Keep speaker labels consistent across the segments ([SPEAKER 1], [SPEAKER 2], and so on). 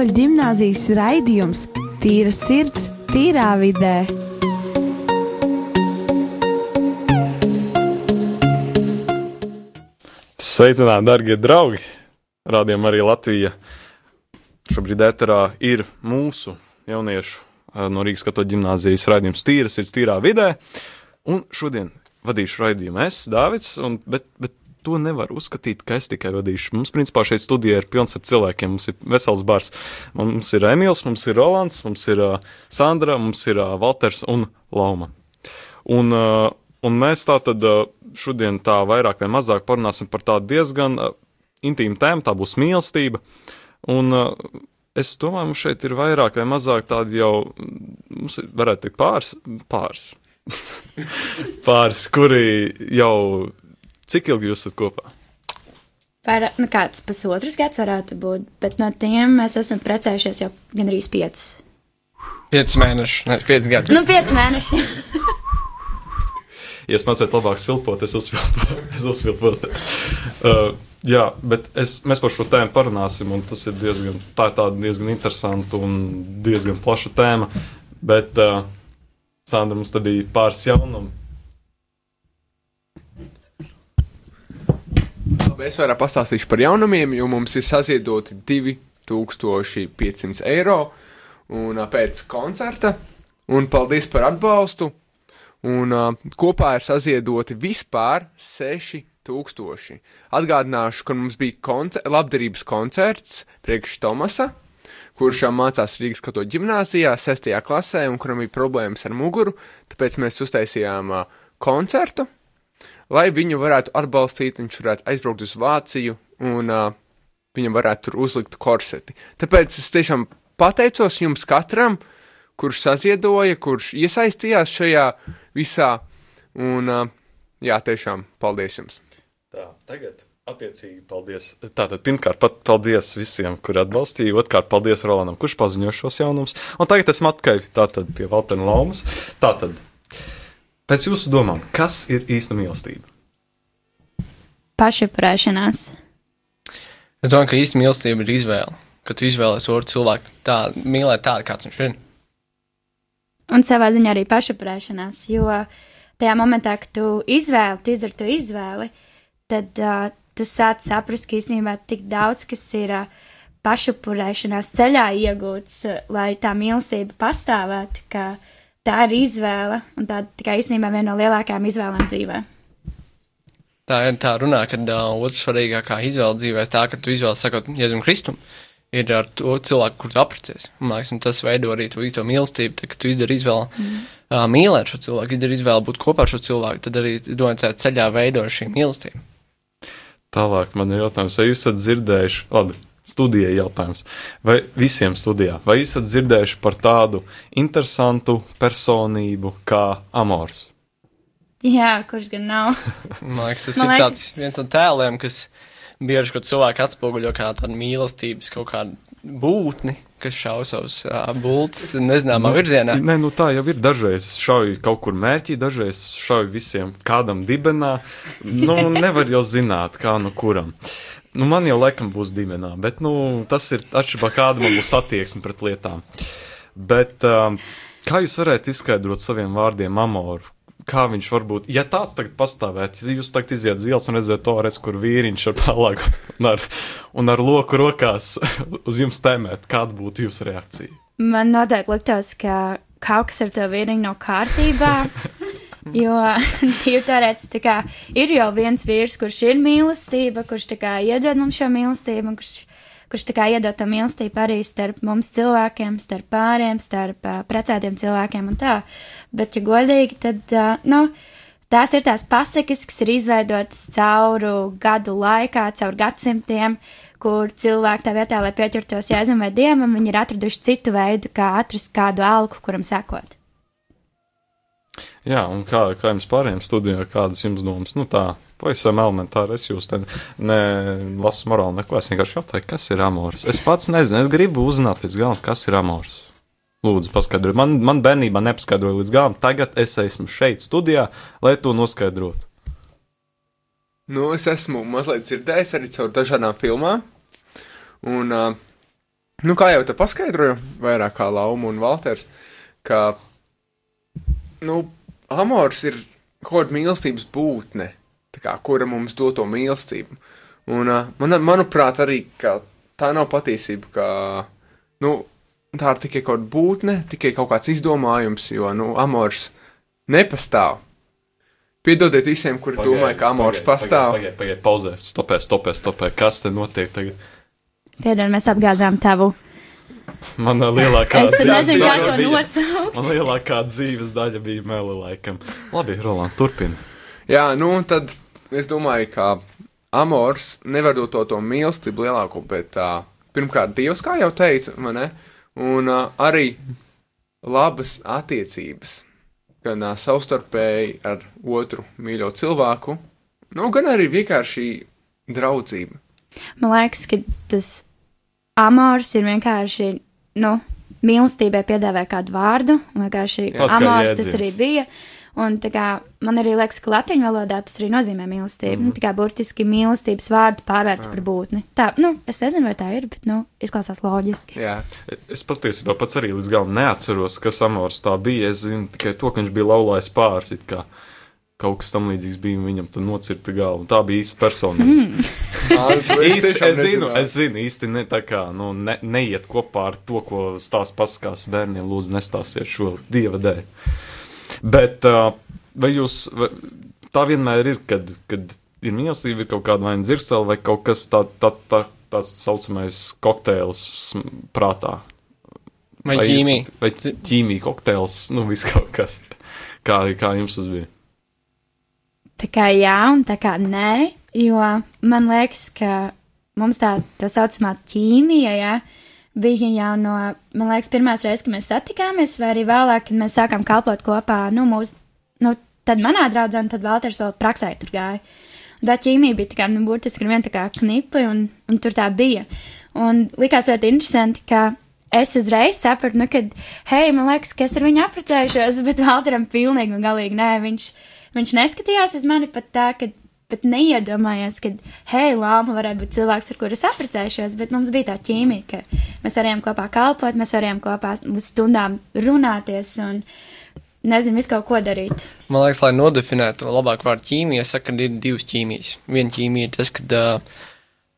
[SPEAKER 1] Katoļu ģimnāzijas raidījums Tīra sirds, tīrā vidē.
[SPEAKER 2] Sveicināti, darbie draugi! Rādījumā arī Latvija. Šobrīd ēterā ir mūsu jauniešu eh, no Rīgas katoļu ģimnāzijas raidījums Tīras ir tīrā vidē. Un šodien vadīšu raidījumu es, Dāvids, un, bet, bet to nevar uzskatīt, ka es tikai vadīšu. Mums, principā, šeit studijā ir pilns ar cilvēkiem. Mums ir vesels bars. Mums ir Emīls, mums ir Rolands, mums ir uh, Sandra, mums ir uh, Valters un Lauma. Un, uh, un mēs tā tad uh, šodien tā vairāk vai mazāk parunāsim par tādu diezgan uh, intīmu tēmu, tā būs mīlestība. Un uh, es domāju, mums šeit ir vairāk vai mazāk tādi jau, mums ir, varētu teikt, pāris, pāris. pāris, kuri jau Cik ilgi jūs esat kopā?
[SPEAKER 3] Par, nu, kāds pusotrs gads varētu būt, bet no tiem mēs esam precējušies jau gandrīz piecus.
[SPEAKER 4] Piecus mēnešus, ne pieci gadi.
[SPEAKER 3] Nu, pieci mēneši.
[SPEAKER 2] ja es mācītu labāk svilpot, es uzsvilpotu. es uzsvilpotu. uh, jā, bet es, mēs par šo tēmu parunāsim, un tas ir diezgan, tā ir tāda diezgan interesanta un diezgan plaša tēma. Bet, uh, Sandra, mums te bija pāris jaunumi
[SPEAKER 4] Labi, es vairāk pastāstīšu par jaunumiem, jo mums ir saziedoti 2500 eiro un, pēc koncerta. Un paldies par atbalstu! Un kopā ir saziedoti vispār 6000. Atgādināšu, ka mums bija koncer labdarības koncerts priekš Tomasa, kurš mācās Rīgas katoļu ģimnāzijā, 6. klasē, un kuram bija problēmas ar muguru. Tāpēc mēs uztaisījām koncertu lai viņu varētu atbalstīt, viņš varētu aizbraukt uz Vāciju un uh, viņam varētu tur uzlikt korseti. Tāpēc es tiešām pateicos jums katram, kurš saziedoja, kurš iesaistījās šajā visā, un uh, jā, tiešām paldies jums.
[SPEAKER 2] Tā, tagad. Attiecīgi, paldies. Tātad, pirmkārt, pat paldies visiem, kuri atbalstīja. Otrkārt, paldies Rolandam, kurš paziņoja šos jaunumus. Un tagad esmu atpakaļ pie Valtera Laumas. Tātad, Pēc jūsu domām, kas ir īsta mīlestība?
[SPEAKER 3] Pašaprēšanās.
[SPEAKER 4] Es domāju, ka īsta mīlestība ir izvēle. Kad tu izvēlēsies otru cilvēku, tā mīlēt tādu, kāds viņš ir.
[SPEAKER 3] Un savā ziņā arī pašaprēšanās, jo tajā momentā, kad tu izvēli, tu izdari to izvēli, tad uh, tu sāc saprast, ka īstenībā tik daudz, kas ir uh, pašupurēšanās ceļā iegūts, uh, lai tā mīlestība pastāvētu, ka uh, tā ir izvēle, un tā tikai īstenībā viena no lielākajām izvēlēm dzīvē.
[SPEAKER 4] Tā ir tā runā, ka uh, otrs svarīgākā izvēle dzīvē ir tā, ka tu izvēli sakot Jēzum Kristum, ir ar to cilvēku, kurš apprecēs. Man liekas, tas veido arī to īsto mīlestību, tad, kad tu izdari izvēli mm. uh, mīlēt šo cilvēku, izdari izvēli būt kopā ar šo cilvēku, tad arī domāju, ceļā veido šī mīlestība.
[SPEAKER 2] Tālāk man ir jautājums, vai jūs esat dzirdējuši, labi, studijai jautājums. Vai visiem studijā, vai esat dzirdējuši par tādu interesantu personību kā Amors?
[SPEAKER 3] Jā, kurš gan nav?
[SPEAKER 4] Man liekas, tas Man ir liekas... tāds viens no tēliem, kas bieži, kad cilvēki atspoguļo kā tādu mīlestības kaut kādu būtni, kas šauj savus uh, bultus nezināmā nu, virzienā.
[SPEAKER 2] Nē, nu tā jau ir. Dažreiz šauj kaut kur mērķī, dažreiz šauj visiem kādam dibenā. Nu, nevar jau zināt, kā nu kuram. Nu, man jau laikam būs dimenā, bet nu, tas ir atšķirībā, kāda man būs attieksme pret lietām. Bet um, kā jūs varētu izskaidrot saviem vārdiem amoru? Kā viņš var būt, ja tāds tagad pastāvētu, ja jūs tagad iziet uz ielas un redzat to redz, kur vīriņš ar palāgu un ar, un ar loku rokās uz jums tēmēt, kāda būtu jūsu reakcija?
[SPEAKER 3] Man noteikti liktos, ka kaut kas ar to vīriņu nav kārtībā. Jo tīri teorētiski ir jau viens vīrs, kurš ir mīlestība, kurš iedod mums šo mīlestību, kurš, kurš iedod to mīlestību arī starp mums cilvēkiem, starp pāriem, starp uh, precētiem cilvēkiem un tā. Bet, ja godīgi, tad, uh, nu, tās ir tās pasakas, kas ir izveidotas cauru gadu laikā, caur gadsimtiem kur cilvēki tā vietā, lai pieķertos jēzum vai dievam, viņi ir atraduši citu veidu, kā atrast kādu alku, kuram sekot.
[SPEAKER 2] Jā, un kā, kā jums pārējiem studijā, kādas jums domas? Nu tā, pavisam elementāri, es jūs nelasu morāli neko, es vienkārši jautāju, kas ir amors. Es pats nezinu, es gribu uzzināt līdz galam, kas ir amors. Lūdzu, paskaidrojiet. Man, man bērnībā nepaskaidroja līdz galam, tagad es esmu šeit studijā, lai to noskaidrotu.
[SPEAKER 4] Nu, es esmu mazliet dzirdējis arī caur dažādām filmām, un nu, kā jau te paskaidroju, vairāk kā Lauma un Valters, ka, nu, amors ir kaut kāda mīlestības būtne, tā kā, kura mums dod to mīlestību. Un, uh, man, manuprāt, arī ka tā nav patiesība, ka, nu, tā ir tikai kaut kāda būtne, tikai kaut kāds izdomājums, jo, nu, amors nepastāv. Piedodiet visiem, kuri
[SPEAKER 2] Pagaid,
[SPEAKER 4] domāja, ka amors
[SPEAKER 2] pagaid,
[SPEAKER 4] pastāv.
[SPEAKER 2] Pagaid, pagaid, pauzē, stopē, stopē, stopē. Kas te notiek tagad?
[SPEAKER 3] Piedod, mēs apgāzām tavu.
[SPEAKER 2] Mana lielākā
[SPEAKER 3] Es pat nezinu, kā
[SPEAKER 2] daļa
[SPEAKER 3] to nosaukt.
[SPEAKER 2] Man lielākā dzīves daļa bija meli laikam. Labi, Roland, turpini.
[SPEAKER 4] Jā, nu, tad es domāju, ka amors nevar dot to, to mīlestību lielāko, bet uh, pirmkārt, Dievs, kā jau teica, vai ne? Un uh, arī labas attiecības, gan uh, savstarpēji ar otru mīļo cilvēku, nu, gan arī vienkārši draudzība.
[SPEAKER 3] Man liekas, ka tas amors ir vienkārši, nu, mīlestībai piedāvā kādu vārdu, un vienkārši amors tas arī bija. Un kā man arī liekas, ka latviešu valodā tas arī nozīmē mīlestību. Mm -hmm. nu, tā kā burtiski mīlestības vārdu pārvērst par būtni. Tā, nu, es nezinu, vai tā ir, bet, nu, izklausās loģiski.
[SPEAKER 4] Jā,
[SPEAKER 2] Es patiesībā pats arī līdz galam neatceros, kas amors tā bija. Es zinu tikai to, ka viņš bija laulājis pāris. Kaut kas tam līdzīgs bija, un viņam tur nocirta galva. un Tā bija īsta personība. Mm. Īsti, es zinu, es zinu, īsti ne tā kā nu, ne, neiet kopā ar to, ko stāsta pasakās bērniem. Lūdzu, nestāstiet šo dieva dēļ. Bet uh, vai jūs, vai, tā vienmēr ir, kad, kad ir mīlestība, ir kaut kāda vai nu dzirsela, vai kaut kas tā, tā, tā, tāds saucamais kokteils prātā.
[SPEAKER 5] Vai ķīmija?
[SPEAKER 2] Vai ķīmija kokteils, nu viss kaut kas. Kā, kā jums tas bija?
[SPEAKER 3] Tā kā jā, un tā kā nē, jo man liekas, ka mums tā tā saucamā ķīmija, jā, bija jau no, man liekas, pirmās reizes, kad mēs satikāmies, vai arī vēlāk, kad mēs sākām kalpot kopā, nu, mūs, nu, tad manā draudzē, un tad Valters vēl praksē tur gāja. Un tā ķīmija bija tā kā, nu, burtiski vien tā kā knipi, un, un tur tā bija. Un likās ļoti interesanti, ka es uzreiz sapratu, nu, kad, hei, man liekas, ka es ar viņu apprecējušos, bet Valteram pilnīgi un galīgi nē, viņš, viņš neskatījās uz mani pat tā, ka pat neiedomājās, ka, hei, Lāma varētu būt cilvēks, ar kuru es apprecējušos, bet mums bija tā ķīmija, ka mēs varējām kopā kalpot, mēs varējām kopā uz stundām runāties un, nezinu, visu kaut ko darīt.
[SPEAKER 5] Man liekas, lai nodefinētu labāk vārdu ķīmija, saka, ka ir divas ķīmijas. Viena ķīmija ir tas, ka uh,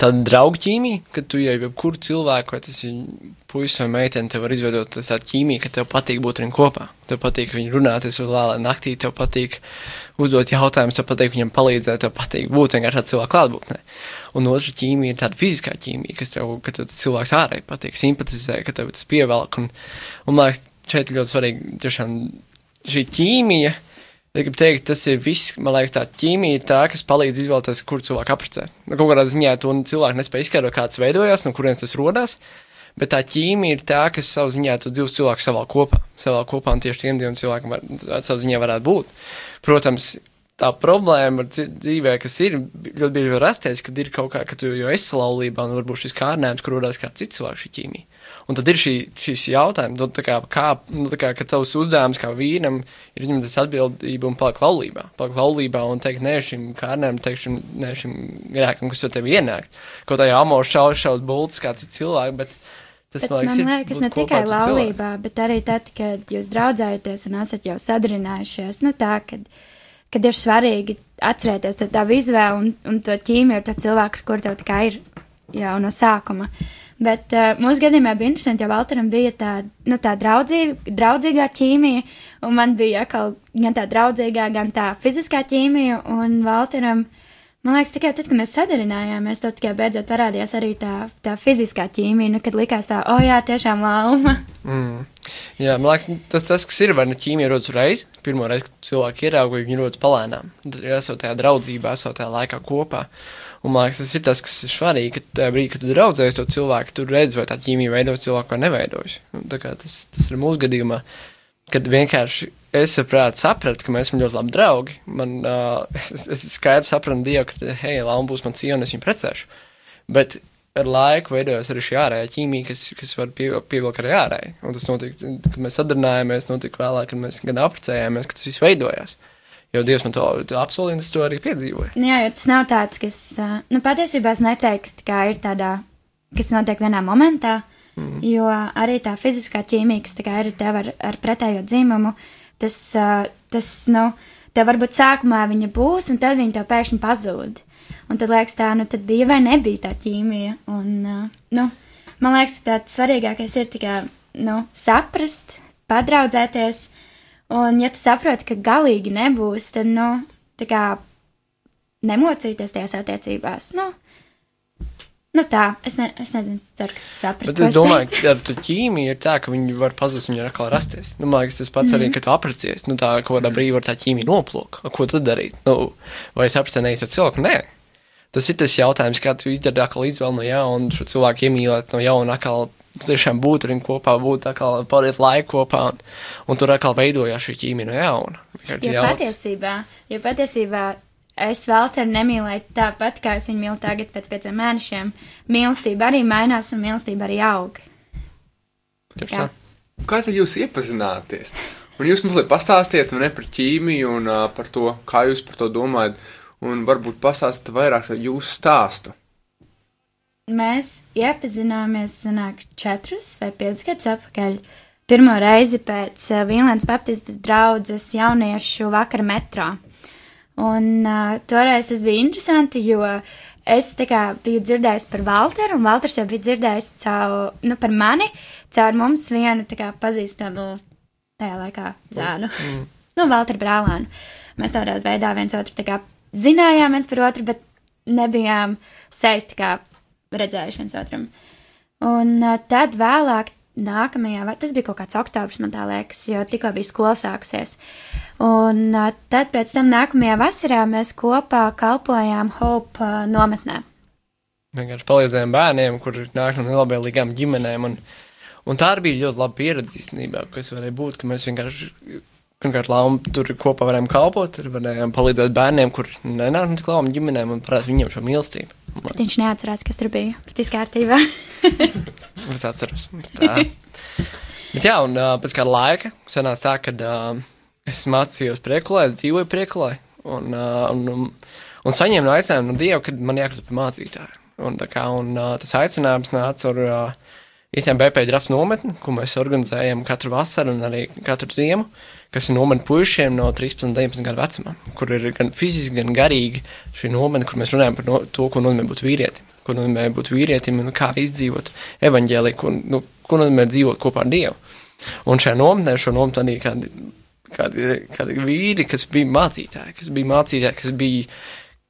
[SPEAKER 5] tāda draugu ķīmija, ka tu jau jebkuru cilvēku, vai tas ir puisis vai meitene, tev var izveidot tādu ķīmiju, ka tev patīk būt ar viņiem kopā. Tev patīk viņu runāties uz vēlā naktī, tev patīk uzdot jautājumus, tev patīk viņam palīdzēt, tev patīk būt vienkārši tādā cilvēka klātbūtnē. Un otra ķīmija ir tāda fiziskā ķīmija, kas tev, ka tev cilvēks ārēji patīk, simpatizē, ka tev tas pievelk. Un, un man liekas, šeit ļoti svarīgi tiešām šī ķīmija. Es gribu teikt, tas ir viss, man liekas, tā ķīmija tā, kas palīdz izvēlēties, kur cilvēku apprecē. Nu, kaut kādā ziņā to cilvēku nespēja izskaidrot, kā tas veidojās, no kurienes tas rodās. Bet tā ķīmija ir tā, kas savā ziņā tos divus cilvēkus savā kopā, savā kopā, un tieši tiem diviem cilvēkiem var, savā ziņā varētu būt. Protams, tā problēma dzīvē, kas ir ļoti bieži var rasties, kad ir kaut kā, ka tu jau esi laulībā, un varbūt šis kārdinājums, kur rodās kā cits cilvēks šī ķīmija. Un tad ir šī, šīs jautājums, nu, kā, kā, nu, kā, ka tavs uzdevums kā vīram ir viņam tas atbildība un palikt laulībā. Palikt laulībā un teikt nē šim kārnēm, teikt šim, nē šim grēkam, kas jau tev ienāk. Kaut tā jau amors šaus, šaus bults kā cits cilvēks, bet tas,
[SPEAKER 3] Bet
[SPEAKER 5] man liekas,
[SPEAKER 3] man
[SPEAKER 5] ir
[SPEAKER 3] liekas,
[SPEAKER 5] būt
[SPEAKER 3] ne tikai
[SPEAKER 5] citu cilvēku.
[SPEAKER 3] laulībā, bet arī tad, kad jūs draudzējaties un esat jau sadarinājušies. Nu, tā, kad, kad ir svarīgi atcerēties to tavu izvēli un, un to ķīmiju to cilvēku, ar kuru tev tikai ir jau no sākuma. Bet uh, mūsu gadījumā bija interesanti, jo Valteram bija tā, nu, tā draudzīga, draudzīgā ķīmija, un man bija atkal gan tā draudzīgā, gan tā fiziskā ķīmija. Un Valteram, man liekas, tikai tad, kad mēs sadarinājāmies, to tikai beidzot parādījās arī tā, tā fiziskā ķīmija, nu, kad likās tā, o jā, tiešām lauma.
[SPEAKER 5] Mm. Jā, man liekas, tas, tas kas ir, vai ne ķīmija rodas uzreiz, pirmo reizi, kad cilvēki ierauga, viņi rodas palēnām. Tad ir esot tajā draudzībā, esot tajā laikā kopā. Un man liekas, tas ir tas, kas ir svarīgi, ka tajā brīdī, kad tu draudzējies to cilvēku, tu redz, vai tā ķīmija veidojas cilvēku vai neveidojas. Tas, tas ir mūsu gadījumā, kad vienkārši es sapratu, sapratu, ka mēs esam ļoti labi draugi. Man, uh, es, es, skaidri sapratu Dievu, ka, hei, Launa būs man sieva un es viņu precēšu. Bet ar laiku veidojas arī šī ārējā ķīmija, kas, kas var pie, pievilkt arī ārēji. Un tas notika, kad mēs sadarbojamies, notika vēlāk, kad mēs gan apprecējāmies, ka tas viss veidojās. Jo Dievs man to, apsolīja, un es to arī piedzīvoju.
[SPEAKER 3] Nu Jā, jo tas nav tāds, kas, ā, nu, patiesībā es neteiktu, ka ir tādā, kas notiek vienā momentā, Mm. Jo arī tā fiziskā ķīmija, kas kā ir tev ar, ar pretējo dzimumu, tas, uh, tas, nu, tev varbūt sākumā viņa būs, un tad viņa tev pēkšņi pazūd. Un tad liekas, tā, nu, tad bija vai nebija tā ķīmija. Un, uh, nu, man liekas, ka tāds svarīgākais ir tikai, nu, saprast, padraudzēties, un ja tu saproti, ka galīgi nebūs, tad, nu, tā kā nemocīties tajās attiecībās, nu, Nu tā, es, ne, es nezinu, ceru, ka sapratu.
[SPEAKER 5] Bet es domāju, ka ar to ķīmiju ir tā, ka viņi var pazust, viņi var atkal rasties. Nu, man liekas, tas pats mm -hmm. arī,
[SPEAKER 3] Mhm.
[SPEAKER 5] ka tu aprecies. Nu, tā, ko kādā brīdī var tā ķīmija noplūkt. Ko tad darīt? Nu, vai es apcenēju to cilvēku? Nē. Tas ir tas jautājums, kā tu izdari atkal izvēli no jauna, šo cilvēku iemīlēt no jauna, atkal tiešām būt ar viņu kopā, būt atkal pavadīt laiku kopā, un, un tur atkal veidojās šī ķīmija no jauna.
[SPEAKER 3] Jo
[SPEAKER 5] jauns.
[SPEAKER 3] patiesībā, jo patiesībā es Valteru nemīlēju tāpat, kā es viņu mīlu tagad pēc pieciem mēnešiem. Mīlestība arī mainās un mīlestība arī aug.
[SPEAKER 5] Tieši tā.
[SPEAKER 4] Kā tad jūs iepazināties? Un jūs mazliet pastāstiet ne par ķīmiju un uh, par to, kā jūs par to domājat, un varbūt pastāstiet vairāk par jūsu stāstu.
[SPEAKER 3] Mēs iepazināmies, sanāk, četrus vai piecus gadus atpakaļ. Pirmo reizi pēc Vīlēnas Baptistu draudzes jauniešu vakara metrā. Un uh, toreiz tas bija interesanti, jo es kā biju dzirdējis par Walteru, un Walters jau bija dzirdējis caur, nu, par mani, caur mums vienu kā pazīstamu tajā laikā zēnu. Mm. nu, Walteru brālēnu. Mēs tādā veidā viens otru kā zinājām viens par otru, bet nebijām tā kā redzējuši viens otram. Un uh, tad vēlāk, nākamajā, vai tas bija kaut kāds oktobris, man tā liekas, jo tikko bija skola sākusies. Un tad pēc tam nākamajā vasarā mēs kopā kalpojām Hope nometnē.
[SPEAKER 5] vienkārši palīdzējām bērniem, kur nāk no nelabvēlīgām ģimenēm. Un, un tā arī bija ļoti laba pieredze īstenībā, kas varēja būt, ka mēs vienkārši, pirmkārt, lām, tur kopā varējām kalpot, tur varējām palīdzēt bērniem, kur nenāk tik labām ģimenēm un parādīt viņiem šo mīlestību.
[SPEAKER 3] Bet viņš neatcerās, kas tur bija. Bet viss kārtībā.
[SPEAKER 5] Es atceros. Tā. Bet jā, un pēc kāda laika sanāca tā, ka uh, es mācījos priekulē, dzīvoju priekulē, un, uh, un, un, un saņēmu no aicinājumu no Dieva, kad man jākļūst par mācītāju. Un, kā, un uh, tas aicinājums nāca ar uh, īstenībā BP drafts nometni, ko mēs organizējam katru vasaru un arī katru ziemu, kas ir nometne puišiem no 13 un 19 gadu vecumā, kur ir gan fiziski, gan garīgi šī nometne, kur mēs runājam par no, to, ko nozīmē būt vīrietim, ko nozīmē būt vīrietim un kā izdzīvot evaņģēliju, ko, nu, ko nozīmē dzīvot kopā ar Dievu. Un šajā nometnē šo nometni arī kādi, kādi, kādi vīri, kas bija mācītāji, kas bija mācītāji, kas bija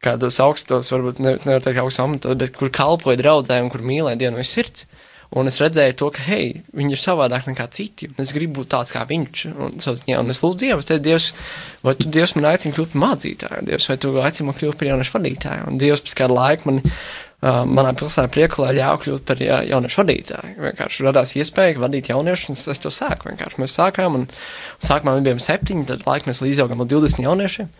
[SPEAKER 5] kādos augstos, varbūt ne- nevar teikt augstos amatos, bet kur kalpoja draudzē un kur mīlēja Dievu no sirds. Un es redzēju to, ka, hei, viņi ir savādāk nekā citi, es gribu būt tāds kā viņš. Un, ziņā, un es lūdzu Dievu, es teicu, Dievs, vai tu Dievs man aicini kļūt par mācītāju, Dievs, vai tu aicini man kļūt par jauniešu vadītāju. Un Dievs pēc kāda laika man, uh, manā pilsētā priekulē ļāva kļūt par ja, jauniešu vadītāju. Vienkārši radās iespēja vadīt jauniešus, un es to sāku. Vienkārši mēs sākām, un sākumā mēs bijām septiņi, tad laika mēs līdzaugām līdz 20 jauniešiem.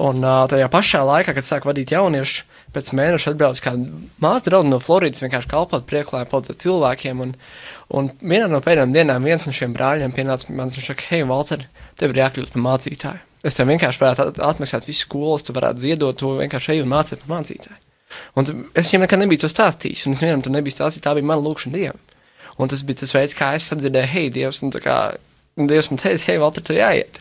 [SPEAKER 5] Un uh, tajā pašā laikā, kad sāku vadīt jauniešus, pēc mēneša atbrauc kāda māsa drauga no Floridas, vienkārši kalpot prieklā, palīdzēt cilvēkiem. Un, un vienā no pēdējām dienām viens no šiem brāļiem pienāca pie manis un saka, hei, Valcer, tev ir jākļūst par mācītāju. Es tev vienkārši varētu at- atmaksāt visu skolas, tu varētu ziedot to vienkārši eju un mācīt par mācītāju. Un es viņam nekad nebiju to stāstījis, un es vienam tur nebiju stāstījis, tā bija mana lūkšana Dievam. Un tas bija tas veids, kā es sadzirdēju, hei, Dievs, un tā kā Dievs man teica, hei, Valter, tu jāiet.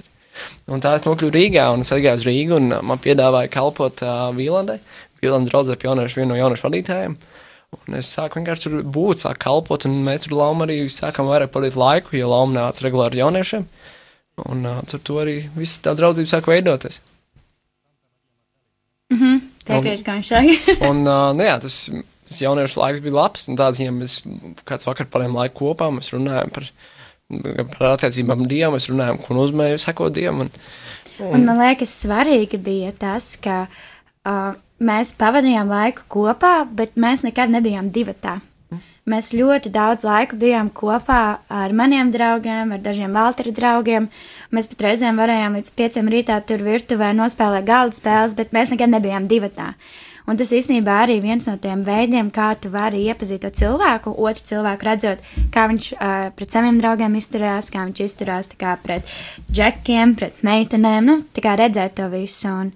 [SPEAKER 5] Un tā es nokļuvu Rīgā, un es aizgāju uz Rīgu, un uh, man piedāvāja kalpot uh, Vīlandai. Vīlanda draudzē jauniešu, vienu no jauniešu vadītājiem. Un es sāku vienkārši tur būt, sāku kalpot, un mēs tur Lauma arī sākām vairāk pavadīt laiku, jo Lauma nāca regulāri ar jauniešiem. Un uh, tur to arī viss tā draudzība sāka veidoties.
[SPEAKER 3] Piekrīt, kā viņš saka.
[SPEAKER 5] Un, uh, nu jā, tas, tas jauniešu laiks bija labs, un tāds, ja mēs kāds vakar parējām laiku kopā, mēs runājam par, par attiecībām Dievu, mēs runājam, ko nozīmē sekot Dievam. Un,
[SPEAKER 3] Un man liekas, svarīgi bija tas, ka uh, mēs pavadījām laiku kopā, bet mēs nekad nebijām divatā. Mēs ļoti daudz laika bijām kopā ar maniem draugiem, ar dažiem Valtera draugiem. Mēs pat reizēm varējām līdz pieciem rītā tur virtuvē nospēlēt galda spēles, bet mēs nekad nebijām divatā. Un tas īstenībā arī viens no tiem veidiem, kā tu vari iepazīt to cilvēku, otru cilvēku redzot, kā viņš uh, pret saviem draugiem izturās, kā viņš izturās kā pret džekiem, pret meitenēm, nu, tā kā redzēt to visu. Un,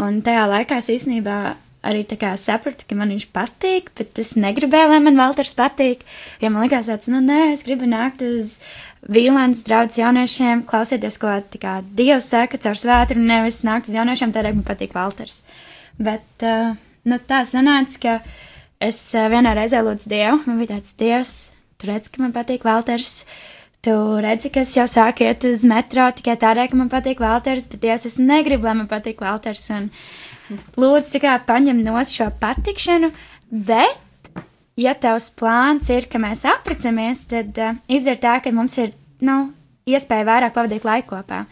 [SPEAKER 3] un tajā laikā es īstenībā arī sapratu, ka man viņš patīk, bet es negribēju, lai man Valters patīk. Jo man likās, tāds, nu, nē, es gribu nākt uz Vīlāns draugs jauniešiem, klausieties, ko kā, Dievs saka caur svētru, nevis nākt uz jauniešiem, tādēļ man patīk Valters. Bet uh, nu, tā sanāca, ka es uh, vienā reizē lūdzu Dievu, man bija tāds Dievs, tu redz, ka man patīk Valters. Tu redzi, ka es jau sāku iet uz metro tikai tādēļ, ka man patīk Valters, bet Dievs, es negribu, lai man patīk Valters. Un, lūdzu, tikai paņem no šo patikšanu, bet, ja tavs plāns ir, ka mēs apprecinamies, tad uh, izdara tā, ka mums ir nu, iespēja vairāk pavadīt laiku kopā.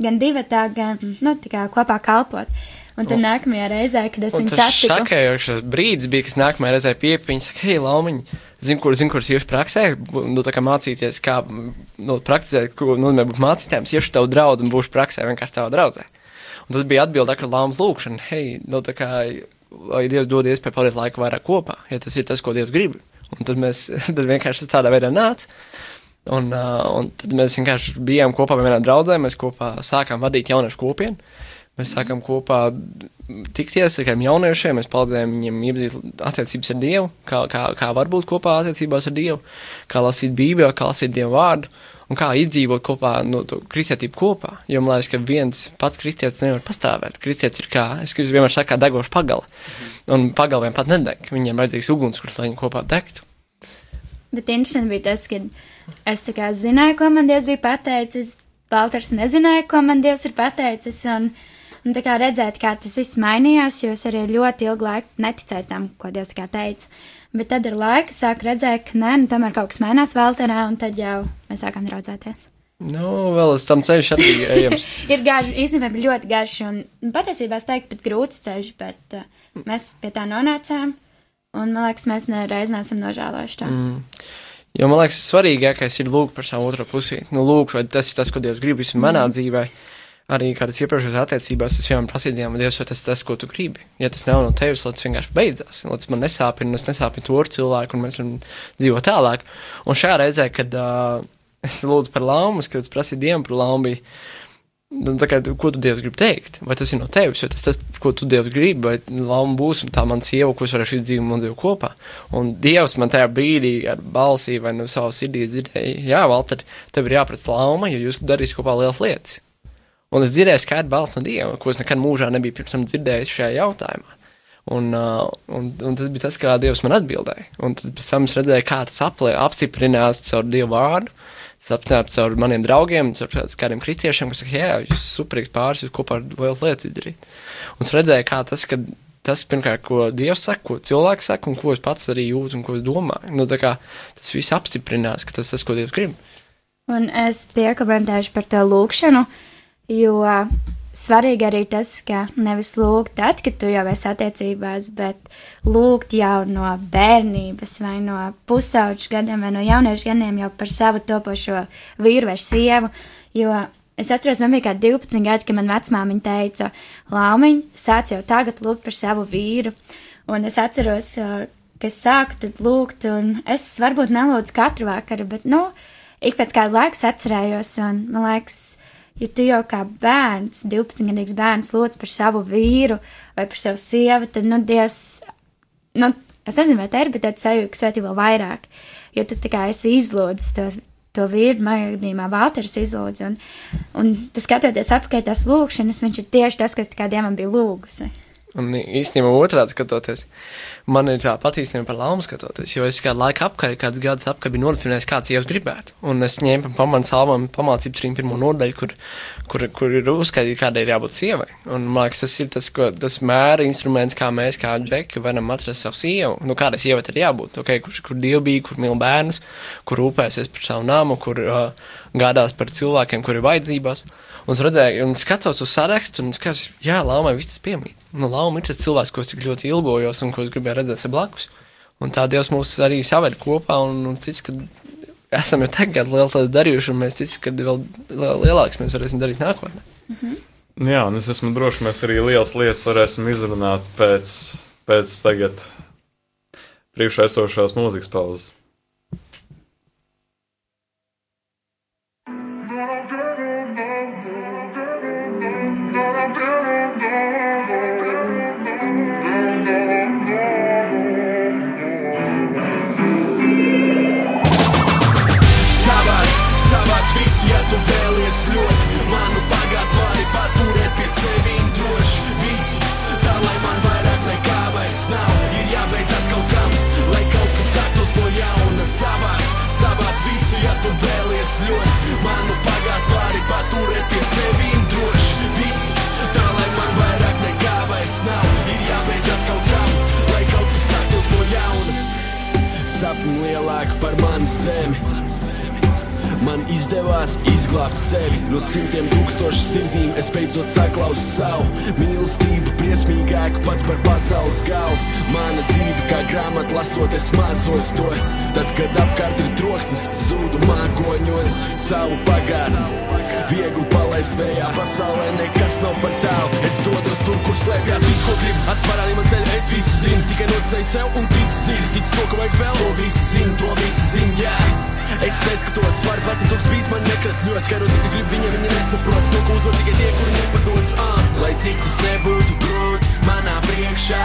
[SPEAKER 3] Gan divi gan nu, kopā kalpot. Un tad nākamajā reizē, kad es viņu satiku,
[SPEAKER 5] tas šokējošs brīdis bija, kas nākamajā reizē pieeja. Viņa saka, hei, Laumiņ, zinu, kur, zinu, kur es iešu praksē, nu, tā kā mācīties, kā nu, praktizēt, ko nozīmē būt mācītājiem. Es iešu tavu draugu un būšu praksē vienkārši tavā draudzē. Un tas bija atbilde ar Laumas lūgšanu, hei, nu, tā kā, lai Dievs dod iespēju pavadīt laiku vairāk kopā, ja tas ir tas, ko Dievs grib. Un tad mēs tad vienkārši tādā veidā nācām. Un, uh, un tad mēs vienkārši bijām kopā vienā draudzē, mēs kopā sākām vadīt jauniešu kopienu. Mēs sākām kopā tikties ar kādiem jauniešiem, mēs palīdzējām viņiem iepazīt attiecības ar Dievu, kā, kā, kā var būt kopā attiecībās ar Dievu, kā lasīt Bībeli, kā lasīt Dievu vārdu un kā izdzīvot kopā, no nu, kristietību kopā. Jo man liekas, ka viens pats kristietis nevar pastāvēt. Kristietis ir kā, es vienmēr saku, degoša pagala. Un pagaliem pat nedeg. Viņiem vajadzīgs ugunskurs, lai viņi kopā degtu.
[SPEAKER 3] Bet interesanti bija tas, ka es tā kā zināju, ko man Dievs bija pateicis. Balters nezināja, ko man Dievs ir pateicis. Un, un tā kā redzēt, kā tas viss mainījās, jo es arī ļoti ilgu laiku neticēju tam, ko Dievs teica. Bet tad ar laiku sāk redzēt, ka nē, nu, tomēr kaut kas mainās Valterā, un tad jau mēs sākām draudzēties.
[SPEAKER 5] Nu, vēl uz tam ceļš arī ejams.
[SPEAKER 3] ir garš, īstenībā ļoti garš, un patiesībā es teiktu, pat grūts ceļš, bet uh, mēs pie tā nonācām, un man liekas, mēs nereiz neesam nožēlojuši tā. Mm.
[SPEAKER 5] Jo man liekas, svarīgākais ir lūgt par savu otro pusi. Nu, lūgt, vai tas ir tas, ko Dievs grib visam manā mm. dzīvē arī kādas iepriekšējās attiecībās, es vienam prasīju Dievs, vai tas ir tas, ko tu gribi. Ja tas nav no tevis, tad tas vienkārši beidzās. Lai man nesāpina, es nesāpinu to cilvēku, un mēs varam dzīvot tālāk. Un šajā reizē, kad uh, es lūdzu par laumu, kad es prasīju Dievam par laumu, nu, kā, ko tu Dievs grib teikt? Vai tas ir no tevis, vai tas tas, ko tu Dievs gribi, vai lauma būs tā man sieva, ko es varēšu izdzīvot un dzīvot kopā. Un Dievs man tajā brīdī ar balsī vai no savas sirdī dzirdēja, jā, Valter, tev ir jāpret lauma, jo jūs darīsiet kopā lielas lietas. Un es dzirdēju skaidru balstu no Dieva, ko es nekad mūžā nebiju pirms tam dzirdējis šajā jautājumā. Un, uh, un, un tas bija tas, kā Dievs man atbildēja. Un tad pēc tam es redzēju, kā tas aplē, apstiprinās caur Dievu vārdu. Tas apstiprinās caur maniem draugiem, caur kādiem kristiešiem, kas saka, jā, jūs superīgs pāris, jūs kopā ar lielas lietas izdarīt. Un es redzēju, kā tas, ka tas pirmkārt, ko Dievs saka, ko cilvēks saka, un ko es pats arī jūtu un ko es domāju. Nu, kā, tas viss apstiprinās, ka tas ir tas, ko Dievs grib.
[SPEAKER 3] Un es piekomentēšu par to lūkšanu. Uh, Jo svarīgi arī tas, ka nevis lūgt tad, kad tu jau esi attiecībās, bet lūgt jau no bērnības vai no pusauģu gadiem vai no jauniešu gadiem jau par savu topošo vīru vai sievu. Jo es atceros, man bija kā 12 gadi, kad man vecmāmiņa teica, Laumiņ, sāc jau tagad lūgt par savu vīru. Un es atceros, ka es sāku tad lūgt, un es varbūt nelūdzu katru vakaru, bet, nu, ik pēc kāda laika atcerējos, un man liekas, Jo tu jau kā bērns, 12-gadīgs bērns, lūdz par savu vīru vai par savu sievu, tad, nu, Dievs, nu, es nezinu, vai tā ir, bet tad sajūta, ka svētī vēl vairāk. Jo tu tā kā esi izlūdzis to, to vīru, manā gadījumā Valters izlūdz, un, un tu skatoties apkārt tās lūkšanas, viņš ir tieši tas, ko es tikai Dievam biju lūgusi.
[SPEAKER 5] Un īstenībā otrādi skatoties, man ir tā pat īstenībā par laumu skatoties, jo es kādu laiku apkārt, kāds gads apkārt biju nodefinējis, kāds jau gribētu. Un es ņēmu pamatu salmām pamācību 31. nodaļu, kur, kur, kur ir uzskaitīt, kādai ir jābūt sievai. Un man liekas, tas ir tas, ko, tas mēra instruments, kā mēs, kā džeki, varam atrast savu sievu. Nu, kādai sievai ir jābūt, okay, kur, kur dievbija, kur mīl bērnus, kur rūpēsies par savu nāmu, kur uh, gādās par cilvēkiem, kuri ir vajadzībās. Un es redzēju, un skatos uz sarakstu, un skatos, jā, Laumai viss tas piemīt. Nu, Lauma ir tas cilvēks, ko es tik ļoti ilgojos un ko es gribēju redzēt blakus. Un tā Dievs mūs arī saved kopā, un, un tic, ka esam jau tagad lielu tādu darījuši, un mēs ticam, ka vēl, vēl lielāks mēs varēsim darīt nākotnē. Mm
[SPEAKER 2] -hmm. Jā, un es esmu drošs, ka mēs arī lielas lietas varēsim izrunāt pēc, pēc tagad priekšā esošās mūzikas pauzes. atvesļot Manu
[SPEAKER 6] pagātni vari paturēt pie sevīm droši. Viss, tā lai man vairāk nekā vairs nav. Ir jābeidzas kaut kam, lai kaut kas sāktos no jauna Sapņu lielāku par manu zemi izdevās izglābt sevi no simtiem tūkstošu sirdīm. Es beidzot saklausu savu mīlestību, briesmīgāku pat par pasaules galu. Mana dzīve kā grāmata lasot, es mācos to. Tad, kad apkārt ir troksnis, zūdu mākoņos savu pagātni. Viegli palaist vējā, pasaulē nekas nav par tālu. Es dodos tur, kur slēpjas viss, ko gribu. Atsvarā man ceļā, es visu zinu, tikai nocēju sev un ticu dziļi. Ticu to, ka vajag vēl to visu zinu, to visu zinu, jā. Es neskatos par veciem, tūks bijis man nekratļos. Skaidro, cik tu gribi viņiem, viņi nesaprot. To, ko uzdod tikai tie, kuri nepadodas. Ah, lai cik tas nebūtu grūti, manā priekšā.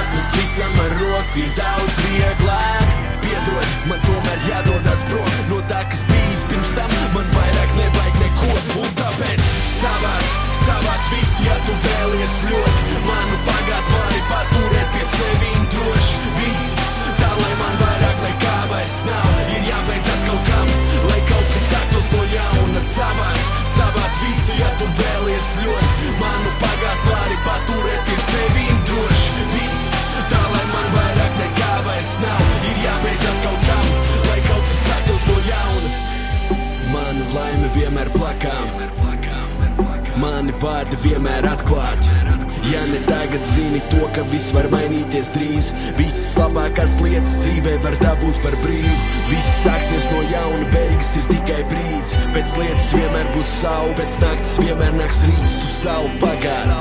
[SPEAKER 6] Atmest visam ar roku ir daudz vieglāk. Piedod, man tomēr jādodas prom no tā, kas bijis pirms tam. Man vairāk nevajag neko, un tāpēc savāds, savāds viss, ja tu vēlies ļoti. Manu pagātni vari paturēt pie sevīm viss var mainīties drīz, visas labākās lietas dzīvē var dabūt par brīvu. Viss sāksies no jauna, beigas ir tikai brīdis. Pēc lietas vienmēr būs saule, pēc naktas vienmēr nāks rīts, tu savu pagāri.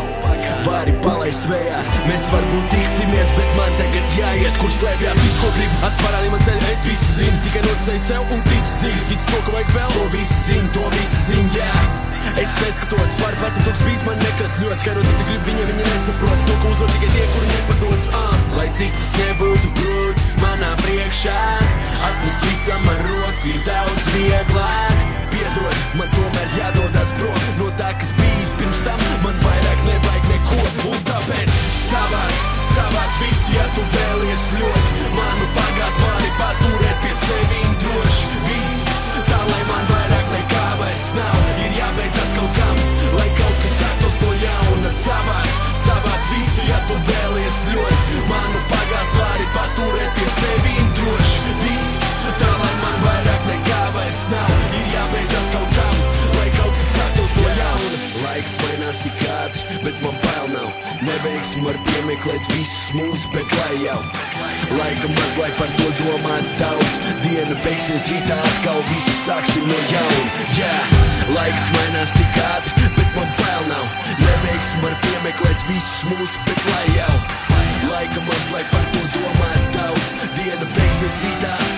[SPEAKER 6] Vari palaist vējā, mēs varbūt tiksimies, bet man tagad jāiet, kur slēpjas viss, ko gribu. Atsvarā man ceļā, es visu zinu, tikai nocēju sev un ticu dziļi. Ticu to, ka vajag vēl to visu zinu, to visu zinu, jā. Es neskatos par veciem, tūks bijis man nekratļos. Skaidro, cik tu gribi viņiem, viņi nesaprot. To, ko uzdod tikai tie, kuri nepadodas. Ah, lai cik tas nebūtu grūti, manā priekšā. Atmest visam ar roku ir daudz vieglāk. Piedod, man tomēr jādodas prom no tā, kas bijis pirms tam. Man vairāk nevajag neko, un tāpēc savāds, savāds viss, ja tu vēlies ļoti. Manu pagātni paturēt pie sevīm droši. Viss, tā lai man vairāk Neveiksim var piemeklēt visus mūsu, bet lai jau laika maz, lai par to domāt daudz. Diena beigsies rītā, atkal viss sāksim no jauna. Jā, yeah. laiks mainās tik ātri, bet man bail nav. Neveiksim var piemeklēt visus mūsu, bet lai jau laika maz, lai par to domāt daudz. Diena beigsies rītā, atkal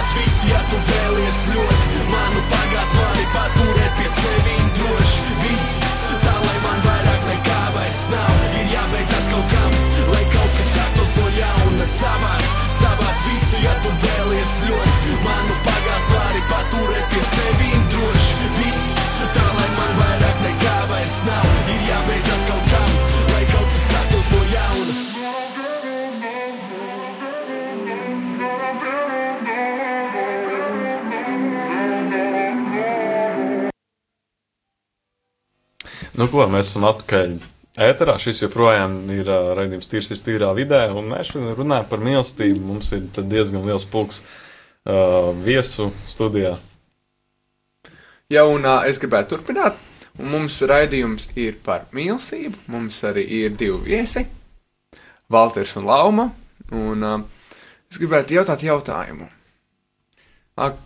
[SPEAKER 6] savāds viss, ja tu vēlies ļoti. Manu pagātni vari paturēt pie sevīm droši. Viss, tā lai man vairāk nekā vairs nav. Ir jābeidzas kaut kam, lai kaut kas attos no jauna. Savāds, savāds viss, ja tu vēlies ļoti. Manu pagātni vari paturēt pie sevīm droši.
[SPEAKER 2] Nu, ko mēs esam atpakaļ ēterā. Šis joprojām ir uh, raidījums tīrs, ir tīrā vidē, un mēs šodien runājam par mīlestību. Mums ir diezgan liels pulks uh, viesu studijā.
[SPEAKER 4] Jā, un uh, es gribētu turpināt. Un mums raidījums ir par mīlestību. Mums arī ir divi viesi, Valters un Lauma. Un, uh, es gribētu jautāt jautājumu. Uh,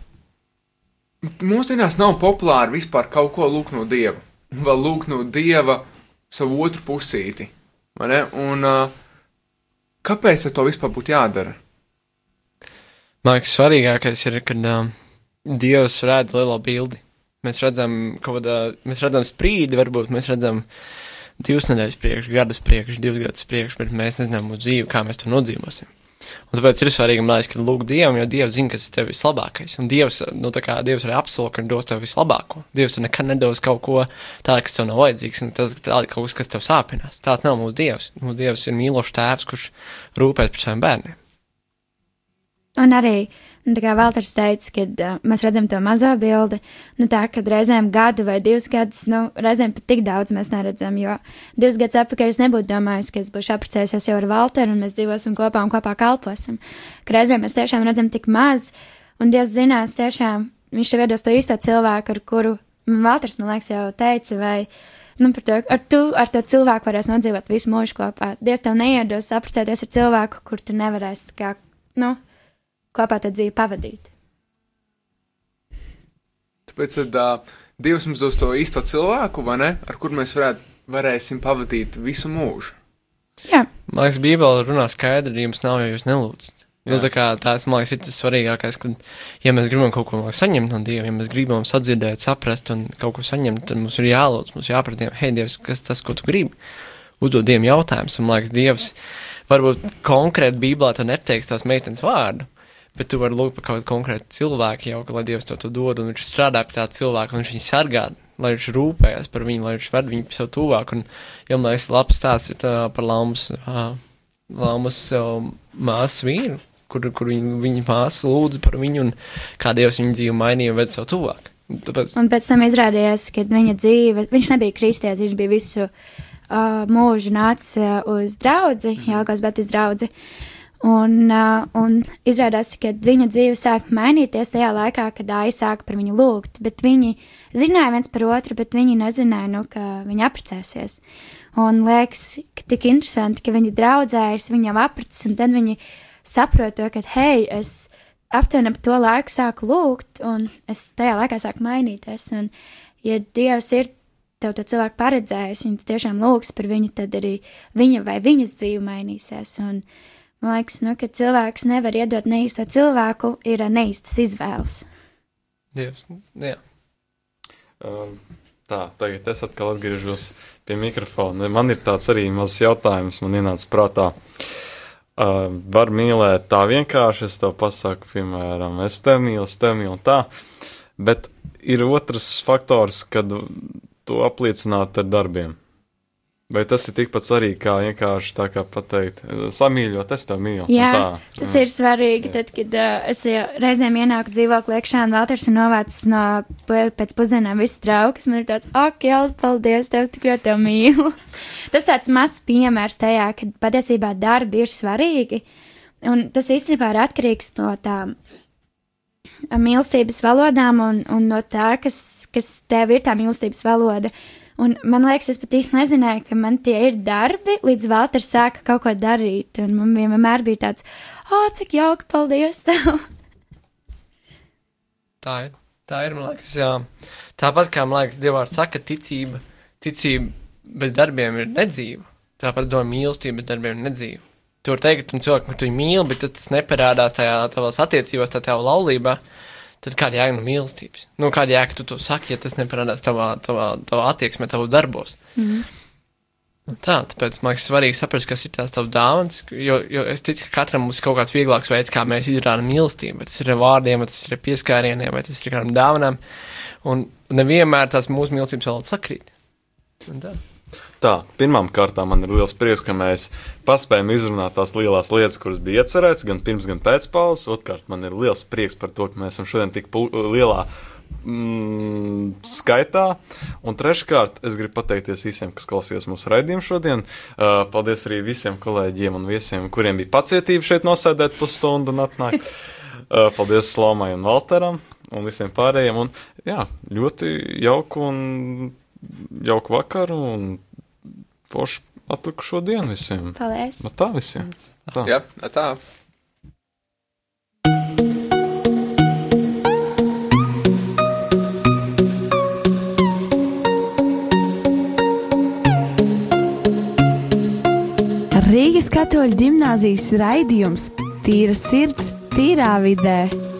[SPEAKER 4] mūsdienās nav populāri vispār kaut ko lūgt no Dieva. Vēl lūgt no Dieva savu otru pusīti. Un, kāpēc to vispār būtu jādara?
[SPEAKER 5] Man liekas, svarīgākais ir, kad uh, Dievs redz lielo bildi. Mēs redzam kādā, mēs redzam sprīdi, varbūt mēs redzam divas nedēļas priekš, gadas priekš, divas gadus priekš, bet mēs nezinām mūsu dzīvi, kā mēs to nodzīvosim. Un tāpēc ir svarīgi, man liekas, ka lūgt Dievam, jo Dievs zina, kas ir tev vislabākais. Un Dievs, nu, tā kā Dievs arī apsola, ka dos tev vislabāko. Dievs tu nekad nedos kaut ko tādu, kas tev nav vajadzīgs, un tas tādu kaut kas, kas tev sāpinās. Tāds nav mūsu Dievs. Mūsu Dievs ir mīlošs tēvs, kurš rūpēs par saviem bērniem.
[SPEAKER 3] Un arī Un tā kā Valters teica, kad uh, mēs redzam to mazo bildi, nu tā, kad reizēm gadu vai divus gadus, nu, reizēm pat tik daudz mēs neredzam, jo divus gadus atpakaļ es nebūtu domājis, ka es būšu apprecējusies jau ar Valteru un mēs dzīvosim kopā un kopā kalposim. Ka reizēm mēs tiešām redzam tik maz, un Dievs zinās tiešām, viņš tev iedos to īsto cilvēku, ar kuru Valters, man liekas, jau teica, vai, nu, to, ar tu, ar to cilvēku varēs nodzīvot visu mūžu kopā. Dievs tev neiedos apprecēties ar cilvēku, kur tu nevarēsi, kā, nu, kopā to dzīvi pavadīt.
[SPEAKER 4] Tāpēc tad, uh, Dievs mums dos to īsto cilvēku, vai ne? Ar kuru mēs varētu, varēsim pavadīt visu mūžu.
[SPEAKER 3] Jā,
[SPEAKER 5] Man liekas, Bībele runā skaidri, ja jums nav, ja jūs nelūdzat. Jo,
[SPEAKER 4] Jā.
[SPEAKER 5] tā kā tās, man liekas, ir tas svarīgākais, ka, ja mēs gribam kaut ko saņemt no Dieva, ja mēs gribam sadzirdēt, saprast un kaut ko saņemt, tad mums ir jālūdz, mums jāprot hei, Dievs, kas tas, ko tu gribi? Uzdod Dievam jautājumus, un, man liekas, Dievs varbūt konkrēti Bībelē to nepateiks tās meitenes vārdu, bet tu vari lūgt par kaut kādu konkrētu cilvēku jau, lai Dievs to, to dod, un viņš strādā pie tā cilvēka, un viņš viņu sargā, lai viņš rūpējas par viņu, lai viņš ved viņu pie sev tuvāk, un, ja man liekas, labs stāsts ir tā, par Laumas, uh, Laumas uh, māsu vīru, kur, kur viņa, viņa māsa lūdza par viņu, un kā Dievs viņu dzīvi mainīja ved sev tuvāk. Tāpēc,
[SPEAKER 3] un pēc tam izrādījās, ka viņa dzīve, viņš nebija kristietis, viņš bija visu uh, mūžu nācis uh, uz draudzi, Jāgās Baptistu draudzi. Un, uh, un izrādās, ka viņa dzīve sāk mainīties tajā laikā, kad Aija sāka par viņu lūgt, viņi zināja viens par otru, bet viņi nezināja, nu, ka viņi apprecēsies. Un liekas, ka tik interesanti, ka viņi draudzējas, viņi jau apprecas, un tad viņi saprot to, ka, hei, es aptuveni ap to laiku sāku lūgt, un es tajā laikā sāku mainīties. Un, ja Dievs ir tev to cilvēku paredzējis, un tu tiešām lūgs par viņu, tad arī viņa vai viņas dzīve mainīsies. Un, man liekas, nu, ka cilvēks nevar iedot neīsto cilvēku, ir neīstas izvēles.
[SPEAKER 5] Dievs, jā.
[SPEAKER 2] Um, tā, tagad es atkal atgriežos pie mikrofona. Man ir tāds arī mazs jautājums, man ienāca prātā. Uh, var mīlēt tā vienkārši, es to pasaku, piemēram, es tevi mīlu, es tevi mīlu tā, bet ir otrs faktors, kad to apliecināt ar darbiem. Vai tas ir tikpat svarīgi, kā vienkārši tā kā pateikt, samīļot, es tev mīlu?
[SPEAKER 3] Jā,
[SPEAKER 2] tā,
[SPEAKER 3] tas ir svarīgi. Tad, kad uh, es reizēm ienāku dzīvoklī iekšā un Valters ir novācis no pēc pusdienām visus traukus, man ir tāds, ak, jā, paldies, tev tik ļoti mīlu. tas tāds mazs piemērs tajā, ka patiesībā darbi ir svarīgi. Un tas īstenībā ir atkarīgs no tām mīlestības valodām un, un no tā, kas, kas tev ir tā mīlestības valoda. Un man liekas, es pat īsti nezināju, ka man tie ir darbi, līdz Valters sāka kaut ko darīt. Un man vienmēr bija tāds, oh, cik jauki, paldies tev!
[SPEAKER 5] Tā ir. Tā ir, man liekas, jā. Tāpat kā, man liekas, Dievs saka, ticība, ticība bez darbiem ir nedzīva. Tāpat doma mīlestība bez darbiem ir nedzīva. Tu vari teikt, ka cilvēku tu viņu mīli, bet tas neparādās tajā tavās attiecībās, tā tavā laulībā. Tad kāda jēga no mīlestības? Nu, kāda jēga tu to saki, ja tas neparādās tavā, tavā, tavā attieksmē, tavos darbos? Mm. Tā, tāpēc man liekas, svarīgi saprast, kas ir tās tavas dāvanas. Jo, jo es ticu, ka katram mums ir kaut kāds vieglāks veids, kā mēs izrādām mīlestību. Vai tas ir ar vārdiem, vai tas ir ar pieskārieniem, vai tas ir ar kādām dāvanām. Un nevienmēr tās mūsu mīlestības valodas sakrīt. Un tā.
[SPEAKER 2] Tā, pirmām kārtām man ir liels prieks, ka mēs paspējam izrunāt tās lielās lietas, kuras bija iecerētas gan pirms, gan pēc pauzes. Otrkārt, man ir liels prieks par to, ka mēs esam šodien tik lielā mm, skaitā. Un treškārt, es gribu pateikties visiem, kas klausījās mūsu raidījumu šodien. Uh, paldies arī visiem kolēģiem un viesiem, kuriem bija pacietība šeit nosēdēt pusstundu un atnākt. Uh, paldies Slomai un Valteram un visiem pārējiem. Un, jā, ļoti jauku un jauku vakaru un foršu atlikušo dienu visiem.
[SPEAKER 3] Paldies!
[SPEAKER 2] Nu, tā visiem. Tā.
[SPEAKER 4] Jā, tā.
[SPEAKER 1] Rīgas katoļu gimnāzijas raidījums Tīra sirds, tīrā vidē.